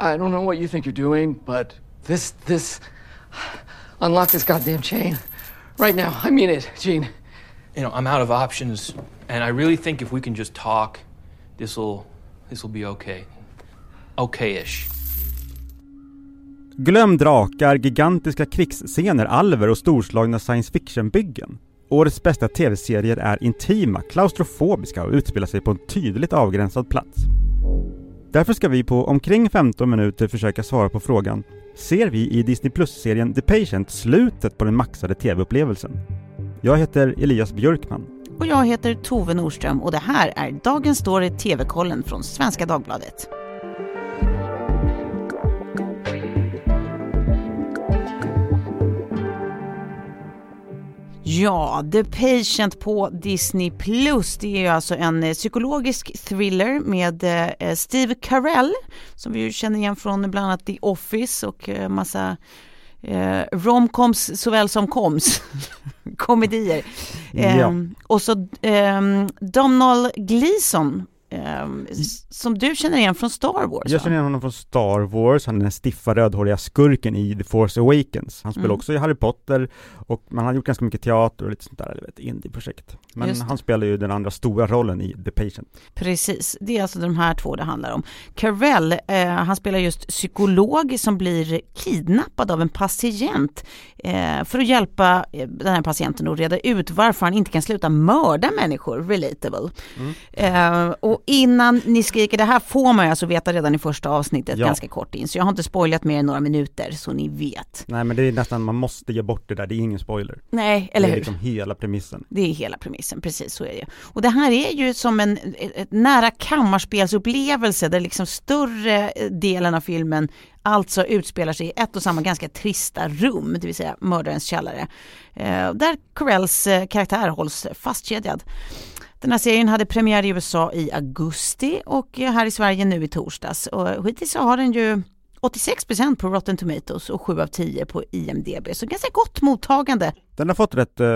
I don't know what you think you're doing, but this, this, unlock this goddamn chain. Right now, I mean it, Gene. You know, I'm out of options, and I really think if we can just talk, this'll this'll be okay. Okay-ish. Glöm drakar, gigantiska krigsscener, alver och storslagna science fiction-byggen. Årets bästa tv-serier är intima, klaustrofobiska och utspelar sig på en tydligt avgränsad plats. Därför ska vi på omkring 15 minuter försöka svara på frågan Ser vi i Disney Plus-serien The Patient slutet på den maxade tv-upplevelsen? Jag heter Elias Björkman. Och jag heter Tove Norström och det här är Dagens Story TV-kollen från Svenska Dagbladet. Ja, The Patient på Disney Plus. Det är ju alltså en eh, psykologisk thriller med eh, Steve Carell som vi ju känner igen från bland annat The Office och eh, massa eh, romcoms såväl som koms, komedier. Ja. Ehm, och så ehm, Donald Gleeson ehm, som du känner igen från Star Wars. Jag känner igen honom från Star Wars, han är den stiffa rödhåriga skurken i The Force Awakens. Han spelar Mm. också i Harry Potter och man har gjort ganska mycket teater och lite sånt där, ett indie-projekt. Men han spelar ju den andra stora rollen i The Patient. Precis, det är alltså de här två det handlar om. Carell, eh, han spelar just psykolog som blir kidnappad av en patient eh, för att hjälpa eh, den här patienten att reda ut varför han inte kan sluta mörda människor, relatable. Eh, och innan ni skriker, det här får man ju alltså veta redan i första avsnittet, Ja. ganska kort in, så jag har inte spoilat mer än några minuter så ni vet. Nej men det är nästan, man måste ge bort det där, det är ingen spoiler. Nej, eller det är hur? liksom hela premissen. Det är hela premissen, precis så är det. Och det här är ju som en nära kammarspelsupplevelse där liksom större delen av filmen alltså utspelar sig i ett och samma ganska trista rum, det vill säga mördarens källare. Eh, där Corells eh, karaktär hålls fastkedjad. Den här serien hade premiär i USA i augusti och eh, här i Sverige nu i torsdags. Och hittills så har den ju 86% på Rotten Tomatoes och 7 av 10 på IMDB. Så ganska gott mottagande. Den har fått rätt, eh,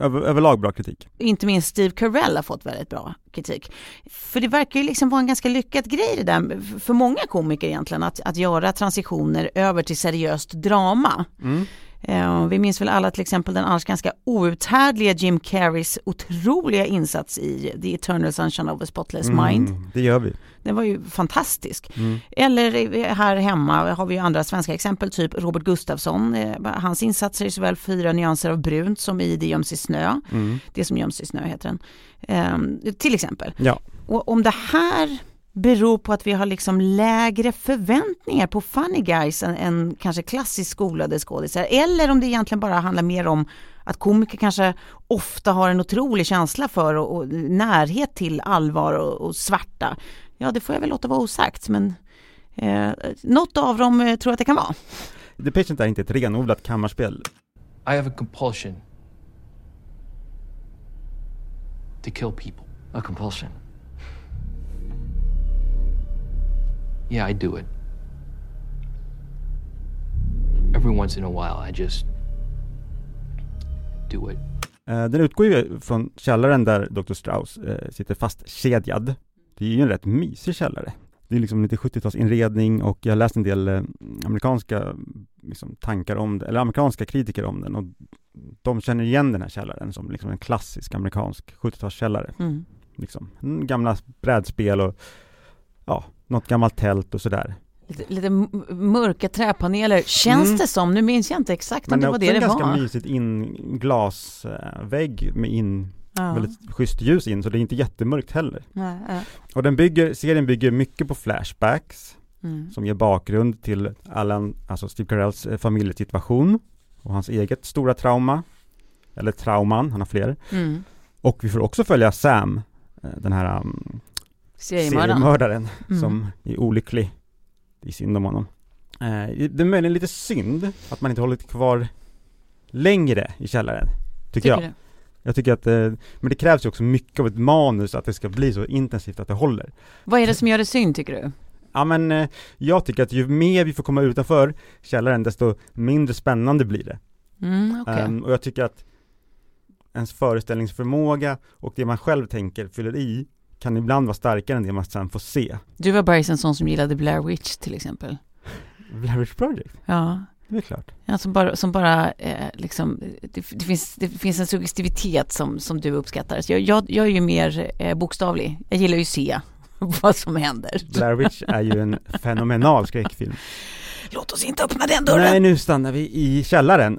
över, överlag bra kritik. inte minst Steve Carell har fått väldigt bra kritik. För det verkar ju liksom vara en ganska lyckad grej det där för många komiker egentligen att, att göra transitioner över till seriöst drama. Eh, vi minns väl alla till exempel den annars ganska outhärdliga Jim Carreys otroliga insats i The Eternal Sunshine of a Spotless Mind. Mm, det gör vi. Den var ju fantastisk. Eller här hemma har vi ju andra svenska exempel, typ Robert Gustafsson. Eh, Hans insatser i såväl Fyra nyanser av brunt som i Det göms i snö. Det som göms i snö heter den. Eh, till exempel. Ja. Och om det här beror på att vi har liksom lägre förväntningar på funny guys än, än kanske klassiskt skolade skådisar. Eller om det egentligen bara handlar mer om att komiker kanske ofta har en otrolig känsla för och, och närhet till allvar och, och svarta. Ja, det får jag väl låta vara osagt, men eh, något av dem eh, tror jag att det kan vara. The Patient är inte ett renodlat kammarspel. I have a compulsion to kill people. A compulsion. Yeah, I do it. Every once in a while, I just do it. Eh, Den utgår ju från källaren där Dr. Strauss eh, sitter fastkedjad. Det är ju en rätt mysig källare. Det är liksom lite 70-talsinredning och jag har läst en del eh, amerikanska liksom, tankar om det, eller amerikanska kritiker om den och de känner igen den här källaren som liksom en klassisk amerikansk 70-talskällare. Mm. Liksom. Mm, Gamla brädspel och ja, något gammalt tält och sådär. Lite, lite mörka träpaneler, känns Mm. det som. Nu minns jag inte exakt om Men det det är var också det en det ganska var. mysigt in glasvägg med in Ja. väldigt schysst ljus in, så det är inte jättemörkt heller. Nej, ja. Och den bygger, serien bygger mycket på flashbacks, Mm. som ger bakgrund till Alan, alltså Steve Carells eh, familjesituation och hans eget stora trauma, eller trauman, han har fler. Mm. Och vi får också följa Sam, eh, den här um, Seriemördaren. seriemördaren Mm. som är olycklig. Det är synd om honom. Eh, det är möjligen lite synd att man inte hållit kvar längre i källaren, tycker, jag. du? Jag tycker att, eh, men det krävs ju också mycket av ett manus att det ska bli så intensivt att det håller. Vad är det som gör det synd tycker du? Ja men, eh, jag tycker att ju mer vi får komma utanför källaren, desto mindre spännande blir det. Mm, okej. Ehm, och jag tycker att ens föreställningsförmåga och det man själv tänker fyller i kan ibland vara starkare än det man sen får se. Du var Bergs en sån som gillade Blair Witch till exempel. Blair Witch Project, Ja, det är klart. ja som bara, som bara eh, liksom, det, det, finns, det finns en suggestivitet som, som du uppskattar. Så jag, jag, jag är ju mer eh, bokstavlig. Jag gillar ju att se vad som händer. Blair Witch är ju en fenomenal skräckfilm. Låt oss inte öppna den dörren! Nej, nu stannar vi i källaren.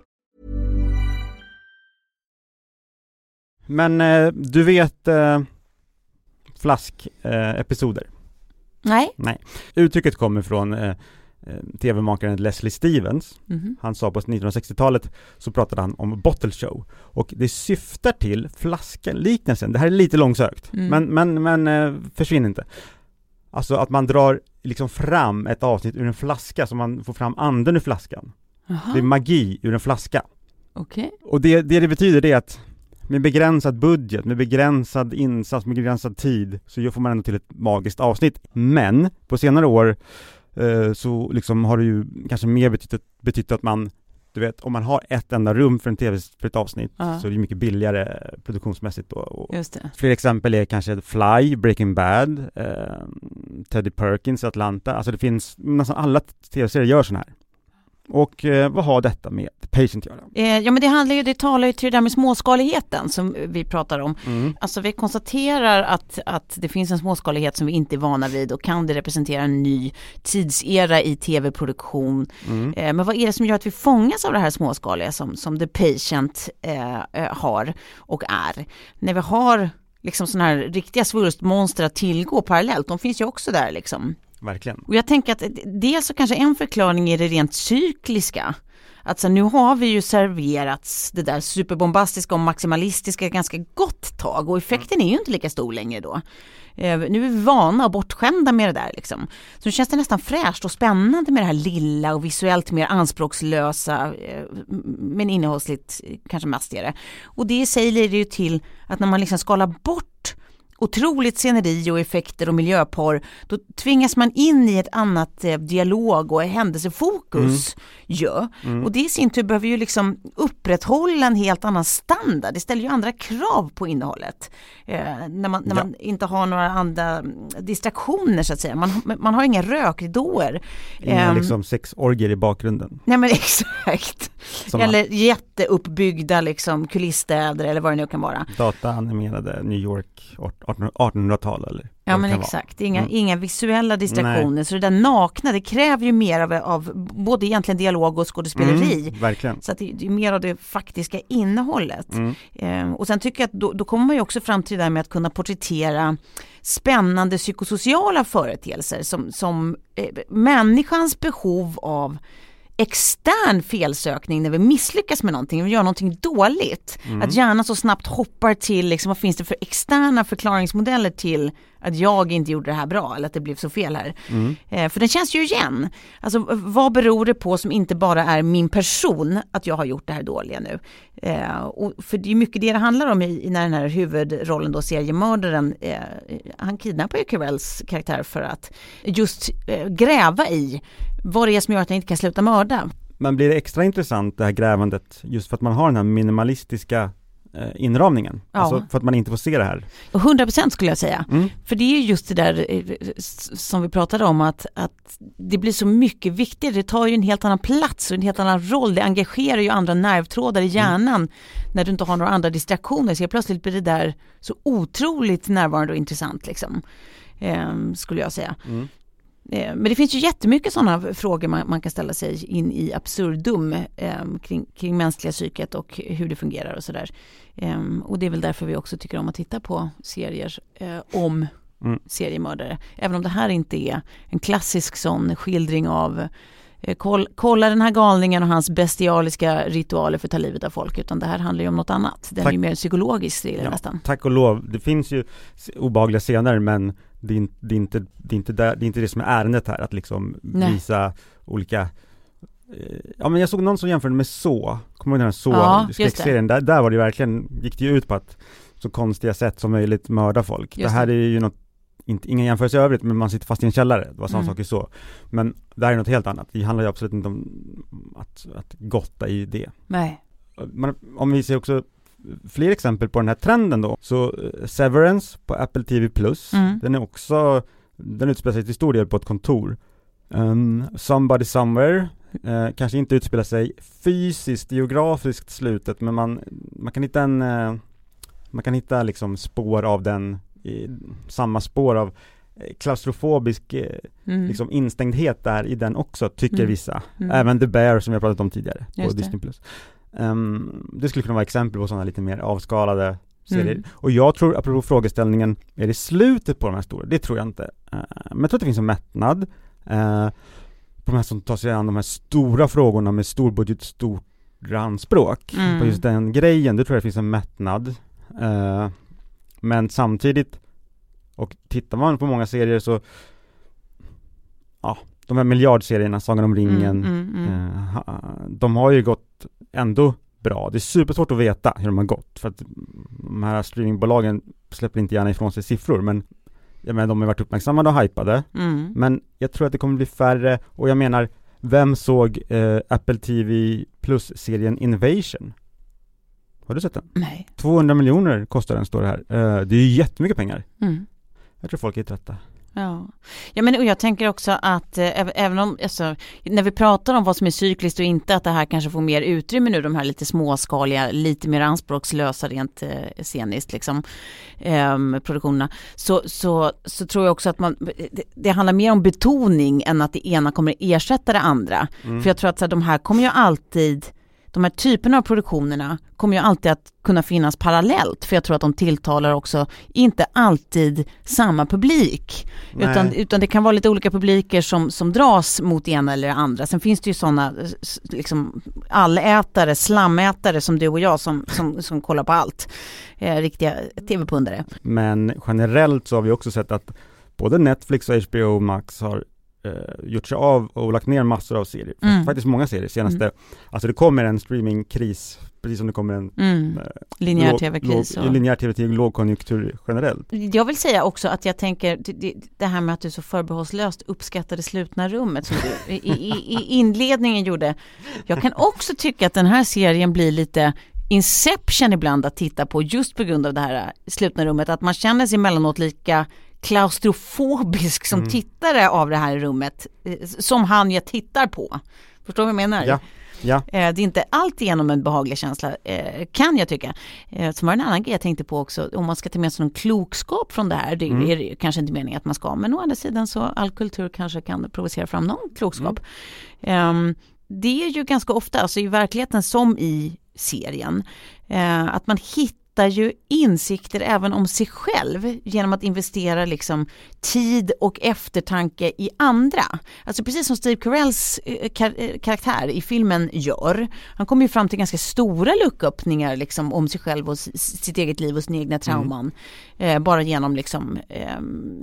Men eh, du vet eh, flaskepisoder? Episoder? Nej. Nej. Uttrycket kommer från eh, eh, tv-makaren Leslie Stevens. Mhm. Han sa på 1960-talet så pratade han om bottle show och det syftar till flaskan-liknelsen. Det här är lite långsökt, Mm. men, men, men eh, försvinn inte. Alltså att man drar liksom fram ett avsnitt ur en flaska så man får fram anden ur flaskan. Det är magi ur en flaska. okej. Och det, det det betyder det är att med begränsad budget, med begränsad insats, med begränsad tid så får man ändå till ett magiskt avsnitt. Men på senare år eh, så liksom har det ju kanske mer betytt, betytt att man du vet, om man har ett enda rum för en tv för ett avsnitt Ja. så är det mycket billigare produktionsmässigt då. Och Just det. fler exempel är kanske Fly, Breaking Bad, eh, Teddy Perkins, Atlanta. Alltså det finns, nästan alla tv-serier gör sådana här. Och eh, vad har detta med Patient att göra? Eh, ja men det handlar ju, det talar ju till det där med småskaligheten som vi pratar om. Mm. Alltså vi konstaterar att, att det finns en småskalighet som vi inte är vana vid och kan det representera en ny tidsera i tv-produktion. Mm. Eh, men vad är det som gör att vi fångas av det här småskaliga som, som The Patient eh, eh, har och är? När vi har liksom sådana här riktiga svulstmonster att tillgå parallellt, de finns ju också där liksom. Verkligen. Och jag tänker att dels så kanske en förklaring är det rent cykliska. Att så nu har vi ju serverats det där superbombastiska och maximalistiska ganska gott tag och effekten är ju inte lika stor längre då. Eh, nu är vi vana och bortskämda med det där liksom. Så nu känns det nästan fräscht och spännande med det här lilla och visuellt mer anspråkslösa eh, men innehållsligt kanske mastigare. Och det i sig leder ju till att när man liksom skalar bort otroligt sceneri och effekter och miljöporr, då tvingas man in i ett annat eh, dialog och händelsefokus. Ja. Och det i sin tur behöver ju liksom upprätthålla en helt annan standard. Det ställer ju andra krav på innehållet. Eh, när man, när Ja. man inte har några andra mm, distraktioner så att säga. Man, man har inga rökridåer. Inga Ehm, liksom sexorgier i bakgrunden. Nej men exakt. Som Eller jätteuppbyggda liksom kulissstäder eller vad det nu kan vara. dataanimerade New York 1800- 1800-tal eller Ja men exakt, inga, Mm. inga visuella distraktioner. Så det där nakna, det kräver ju mer av, av både egentligen dialog och skådespeleri. Mm, verkligen. Så att det, det är mer av det faktiska innehållet. Mm. Eh, och sen tycker jag att då, då kommer man ju också fram till det där med att kunna porträttera spännande psykosociala företeelser som, som eh, människans behov av extern felsökning när vi misslyckas med någonting, vi gör någonting dåligt. Att hjärnan så snabbt hoppar till, liksom, vad finns det för externa förklaringsmodeller till att jag inte gjorde det här bra eller att det blev så fel här. Eh, för den känns ju igen. Alltså vad beror det på som inte bara är min person att jag har gjort det här dåliga nu? Eh, och för det är mycket det det handlar om i, i när den här huvudrollen då seriemördaren, eh, han kidnappar ju Carells karaktär för att just gräva i vad det är som gör att han inte kan sluta mörda. Men blir det extra intressant det här grävandet just för att man har den här minimalistiska inramningen? Ja. Alltså för att man inte får se det här. Och 100% skulle jag säga. Mm. För det är ju just det där eh, som vi pratade om att, att det blir så mycket viktigare, det tar ju en helt annan plats och en helt annan roll, det engagerar ju andra nervtrådar i hjärnan när du inte har några andra distraktioner. Så plötsligt blir det där så otroligt närvarande och intressant liksom. Ehm, skulle jag säga. Mm. Eh, Men det finns ju jättemycket sådana frågor man, man kan ställa sig in i absurdum eh, kring, kring mänskliga psyket och hur det fungerar och sådär. Eh, och det är väl därför vi också tycker om att titta på serier eh, om Mm. seriemördare. Även om det här inte är en klassisk sån skildring av eh, koll, kolla den här galningen och hans bestialiska ritualer för att ta livet av folk utan det här handlar ju om något annat. Den Tack. är ju mer psykologisk thriller Ja, nästan. Tack och lov, det finns ju obehagliga scener men det är, det, är inte, det, är inte där, det är inte det som är ärendet här, att liksom Nej. visa olika eh, Ja men jag såg någon som jämförde med så, kommer du ihåg den här så Ja, skräckserien? Där, där var det verkligen, gick det ju ut på att så konstiga sätt som möjligt mörda folk. Just det här det. är ju något, inte, inga jämförelser i övrigt, men man sitter fast i en källare, det var samma Mm. sak i så. Men det här är något helt annat, det handlar ju absolut inte om att, att gotta i det. Nej. Men om vi ser också fler exempel på den här trenden då, så eh, Severance på Apple TV Plus, Mm. den är också, den utspelar sig till stor del på ett kontor. Um, Somebody Somewhere, eh, kanske inte utspelar sig fysiskt, geografiskt slutet, men man, man kan hitta en, eh, man kan hitta liksom spår av den, i, samma spår av eh, klaustrofobisk eh, Mm. liksom instängdhet där i den också, tycker Mm. vissa. Mm. Även The Bear som vi har pratat om tidigare på Just det. Disney+. Plus. Ehm, det skulle kunna vara exempel på sådana lite mer avskalade serier. Mm. Och jag tror, apropå frågeställningen, är det slutet på de här stora? Det tror jag inte. Eh, men jag tror att det finns en mättnad eh, på de här som tar sig an de här stora frågorna med storbudget, stora anspråk. Mm. På just den grejen, det tror jag det finns en mättnad. Eh, men samtidigt, och tittar man på många serier så, ja, de här miljardserierna, Sagan om ringen, Mm, mm, mm. Eh, de har ju gått ändå bra. Det är supersvårt att veta hur de har gått för att de här streamingbolagen släpper inte gärna ifrån sig siffror men jag menar de har varit uppmärksammade och hypade Mm. men jag tror att det kommer bli färre och jag menar vem såg eh, Apple TV Plus-serien Invasion? Har du sett den? Nej. 200 miljoner kostar den står det här. Eh, det är ju jättemycket pengar. Mm. Jag tror folk är trötta. Ja, ja men och jag tänker också att eh, äv- även om, alltså, när vi pratar om vad som är cykliskt och inte att det här kanske får mer utrymme nu, de här lite småskaliga, lite mer anspråkslösa rent eh, sceniskt liksom, ehm, produktionerna, så, så, så tror jag också att man, det, det handlar mer om betoning än att det ena kommer ersätta det andra. Mm. För jag tror att så här, de här kommer ju alltid, de här typerna av produktionerna kommer ju alltid att kunna finnas parallellt, för jag tror att de tilltalar också inte alltid samma publik. Utan, Nej. utan det kan vara lite olika publiker som, som dras mot ena eller andra. Sen finns det ju sådana liksom, allätare, slamätare som du och jag som, som, som kollar på allt. Eh, riktiga tv-pundare. Men generellt så har vi också sett att både Netflix och HBO Max har gjort sig av och lagt ner massor av serier. Mm. Faktiskt många serier. Senaste, alltså det kommer en streamingkris, precis som det kommer en Mm. eh, Linjär tv-kris. och- linjär tv till lågkonjunktur generellt. Jag vill säga också att jag tänker det- det, här med att du så förbehållslöst uppskattar det slutna rummet som du i, i, i inledningen gjorde. Jag kan också tycka att den här serien blir lite Inception ibland att titta på just på grund av det här äh, slutna rummet. Att man känner sig emellanåt lika klaustrofobisk som tittare av det här rummet eh, som han jag tittar på. Förstår du vad jag menar? Ja, ja. Eh, Det är inte alltigenom en behaglig känsla, eh, kan jag tycka. Som var en annan grej jag tänkte på också, om man ska ta med sig någon klokskap från det här, det Mm. är det kanske inte meningen att man ska, men å andra sidan så all kultur kanske kan provocera fram någon klokskap. Ehm, Det är ju ganska ofta, alltså i verkligheten som i serien, eh, att man hittar ju insikter även om sig själv genom att investera liksom tid och eftertanke i andra. Alltså precis som Steve Carells eh, kar- eh, karaktär i filmen gör. Han kommer ju fram till ganska stora lucköppningar liksom om sig själv och sitt eget liv och sina egna trauman. Eh, bara genom liksom, eh,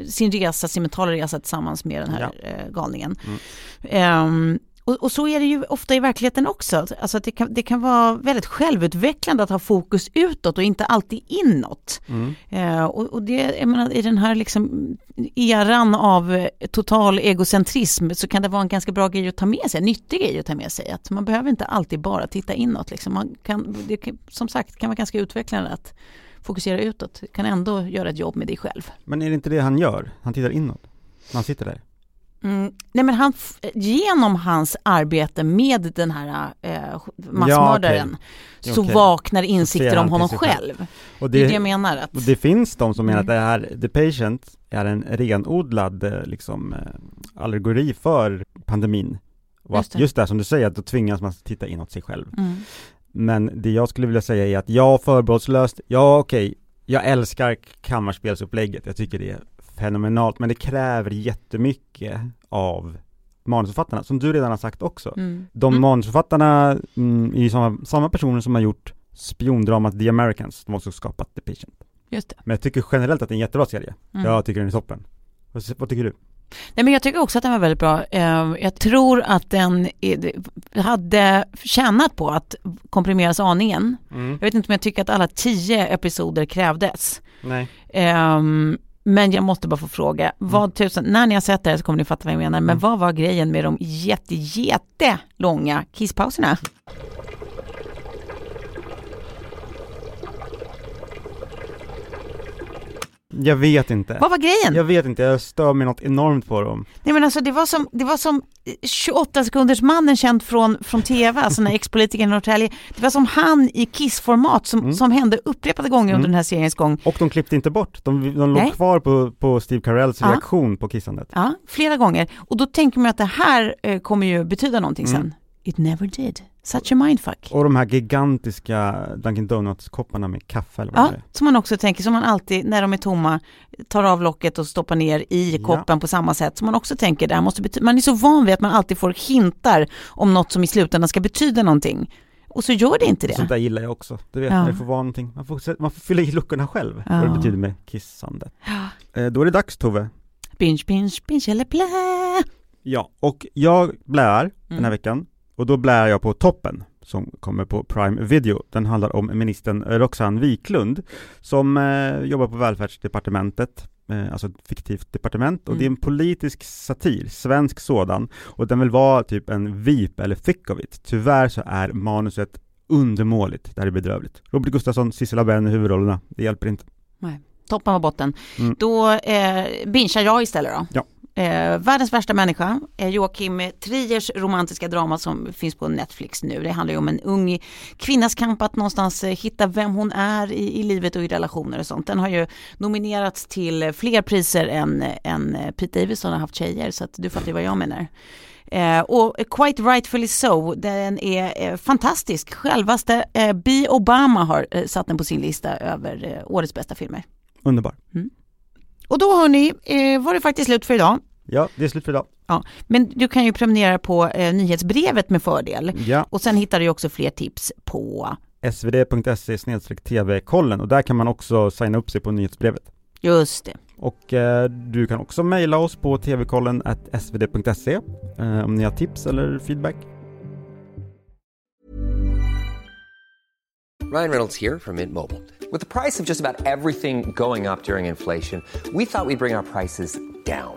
sin resa, sin mentala resa tillsammans med den här Ja. eh, galningen. Ehm, och, och så är det ju ofta i verkligheten också. Alltså det, kan, det kan vara väldigt självutvecklande att ha fokus utåt och inte alltid inåt. Eh, och, och det, jag menar, i den här liksom eran av total egocentrism så kan det vara en ganska bra grej att ta med sig, nyttig grej att ta med sig. Att man behöver inte alltid bara titta inåt. Liksom. Man kan, det kan, som sagt kan vara ganska utvecklande att fokusera utåt. Du kan ändå göra ett jobb med dig själv. Men är det inte det han gör? Han tittar inåt. när Han sitter där. Mm, nej men han, genom hans arbete med den här eh, massmördaren Ja, så okej. vaknar insikter om honom själv. själv. Och Det är det, det jag menar. Att, och det finns de som menar Mm. att det här, The Patient, är en renodlad eh, liksom eh, allegori för pandemin. Och Just det. just det som du säger, att då tvingas man titta inåt sig själv. mm, Men det jag skulle vilja säga är att ja, förbehållslöst, ja okej, jag älskar kammarspelsupplägget, jag tycker det är fenomenalt, men det kräver jättemycket av manusförfattarna, som du redan har sagt också. De manusförfattarna mm, är ju samma, samma personer som har gjort spiondramat The Americans, de har också skapat The Patient. Just det. Men jag tycker generellt att det är en jättebra serie. Mm. Jag tycker den är toppen. Vad, vad tycker du? Nej, men jag tycker också att den var väldigt bra. Eh, Jag tror att den hade tjänat på att komprimeras aningen. Jag vet inte om jag tycker att alla tio episoder krävdes. Nej. Ehm, men jag måste bara få fråga, vad tusen, när ni har sett det här så kommer ni fatta vad jag menar, men vad var grejen med de jätte, jättelånga kisspauserna? Jag vet inte. Vad var grejen? Jag vet inte, jag stör mig något enormt på dem. Nej men alltså det var som, det var som 28 sekunders mannen känd från, från tv, alltså den här ex-politikern i Norrtälje. Det var som han i kissformat som, som hände upprepade gånger under den här seriens gång. Och de klippte inte bort, de, de låg Nej. kvar på, på Steve Carells Ja. reaktion på kissandet. Ja, flera gånger. Och då tänker man att det här eh, kommer ju betyda någonting Mm. sen. It never did. Such a mindfuck. Och de här gigantiska Dunkin Donuts-kopparna med kaffe eller vad Ja, det är. som man också tänker, som man alltid när de är tomma tar av locket och stoppar ner i Ja. koppen på samma sätt som man också tänker, det här måste betyda, man är så van vid att man alltid får hintar om något som i slutändan ska betyda någonting. Och så gör det inte det. Sånt där gillar jag också. Du vet, Ja. när det får vara någonting. Man får, man får fylla i luckorna själv, Ja. vad det betyder med kissandet. Eh, då är det dags Tove. Binge, binge, binge eller blä. Ja, och jag blär den Mm. här veckan och då blär jag på toppen som kommer på Prime Video. Den handlar om ministern Roxanne Wiklund som eh, jobbar på välfärdsdepartementet, eh, alltså ett fiktivt departement och Mm. det är en politisk satir, svensk sådan och den vill vara typ en VIP eller thick of it. Tyvärr så är manuset undermåligt, det här är bedrövligt. Robert Gustafsson, Sissela Benn i huvudrollerna, det hjälper inte. Toppen och botten. Mm. Då eh, bingear jag istället då. Ja. Eh, världens värsta människa, eh, Joakim Triers romantiska drama som finns på Netflix nu. Det handlar ju om en ung kvinnas kamp att någonstans eh, hitta vem hon är i, i livet och i relationer och sånt. Den har ju nominerats till fler priser än, än Pete Davidson har haft tjejer så att du fattar ju vad jag menar. Eh, och quite rightfully so, den är eh, fantastisk. Självaste eh, B. Obama har eh, satt den på sin lista över eh, årets bästa filmer. Underbar. Och då hörni, eh, var det faktiskt slut för idag. Ja, det är slut för idag. Ja, men du kan ju prenumerera på eh, nyhetsbrevet med fördel. Ja. Och sen hittar du också fler tips på svd.se tv-kollen och där kan man också signa upp sig på nyhetsbrevet. just det. Och eh, du kan också mejla oss på tvkollen svd.se eh, om ni har tips eller feedback. Ryan Reynolds here from Mint Mobile. With the price of just about everything going up during inflation, we thought we'd bring our prices down.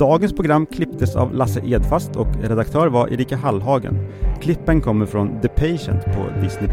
Dagens program klipptes av Lasse Edfast och redaktör var Erika Hallhagen. Klippen kommer från The Patient på Disney+.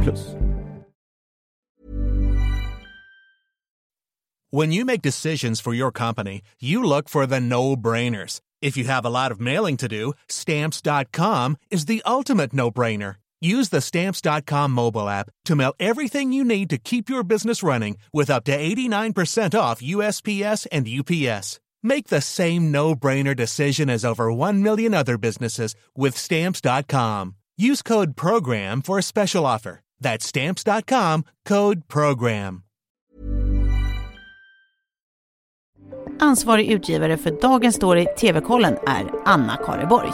When you make decisions for your company, you look for the no brainers. If you have a lot of mailing to do, stamps.com is the ultimate no brainer. Use the stamps.com mobile app to mail everything you need to keep your business running with up to 89% off USPS and UPS. Make the same no brainer decision as over 1 million other businesses with stamps.com. Use code PROGRAM for a special offer. That's stamps.com code PROGRAM. Ansvarig utgivare för dagens story TV-kollen är Anna Kareborg.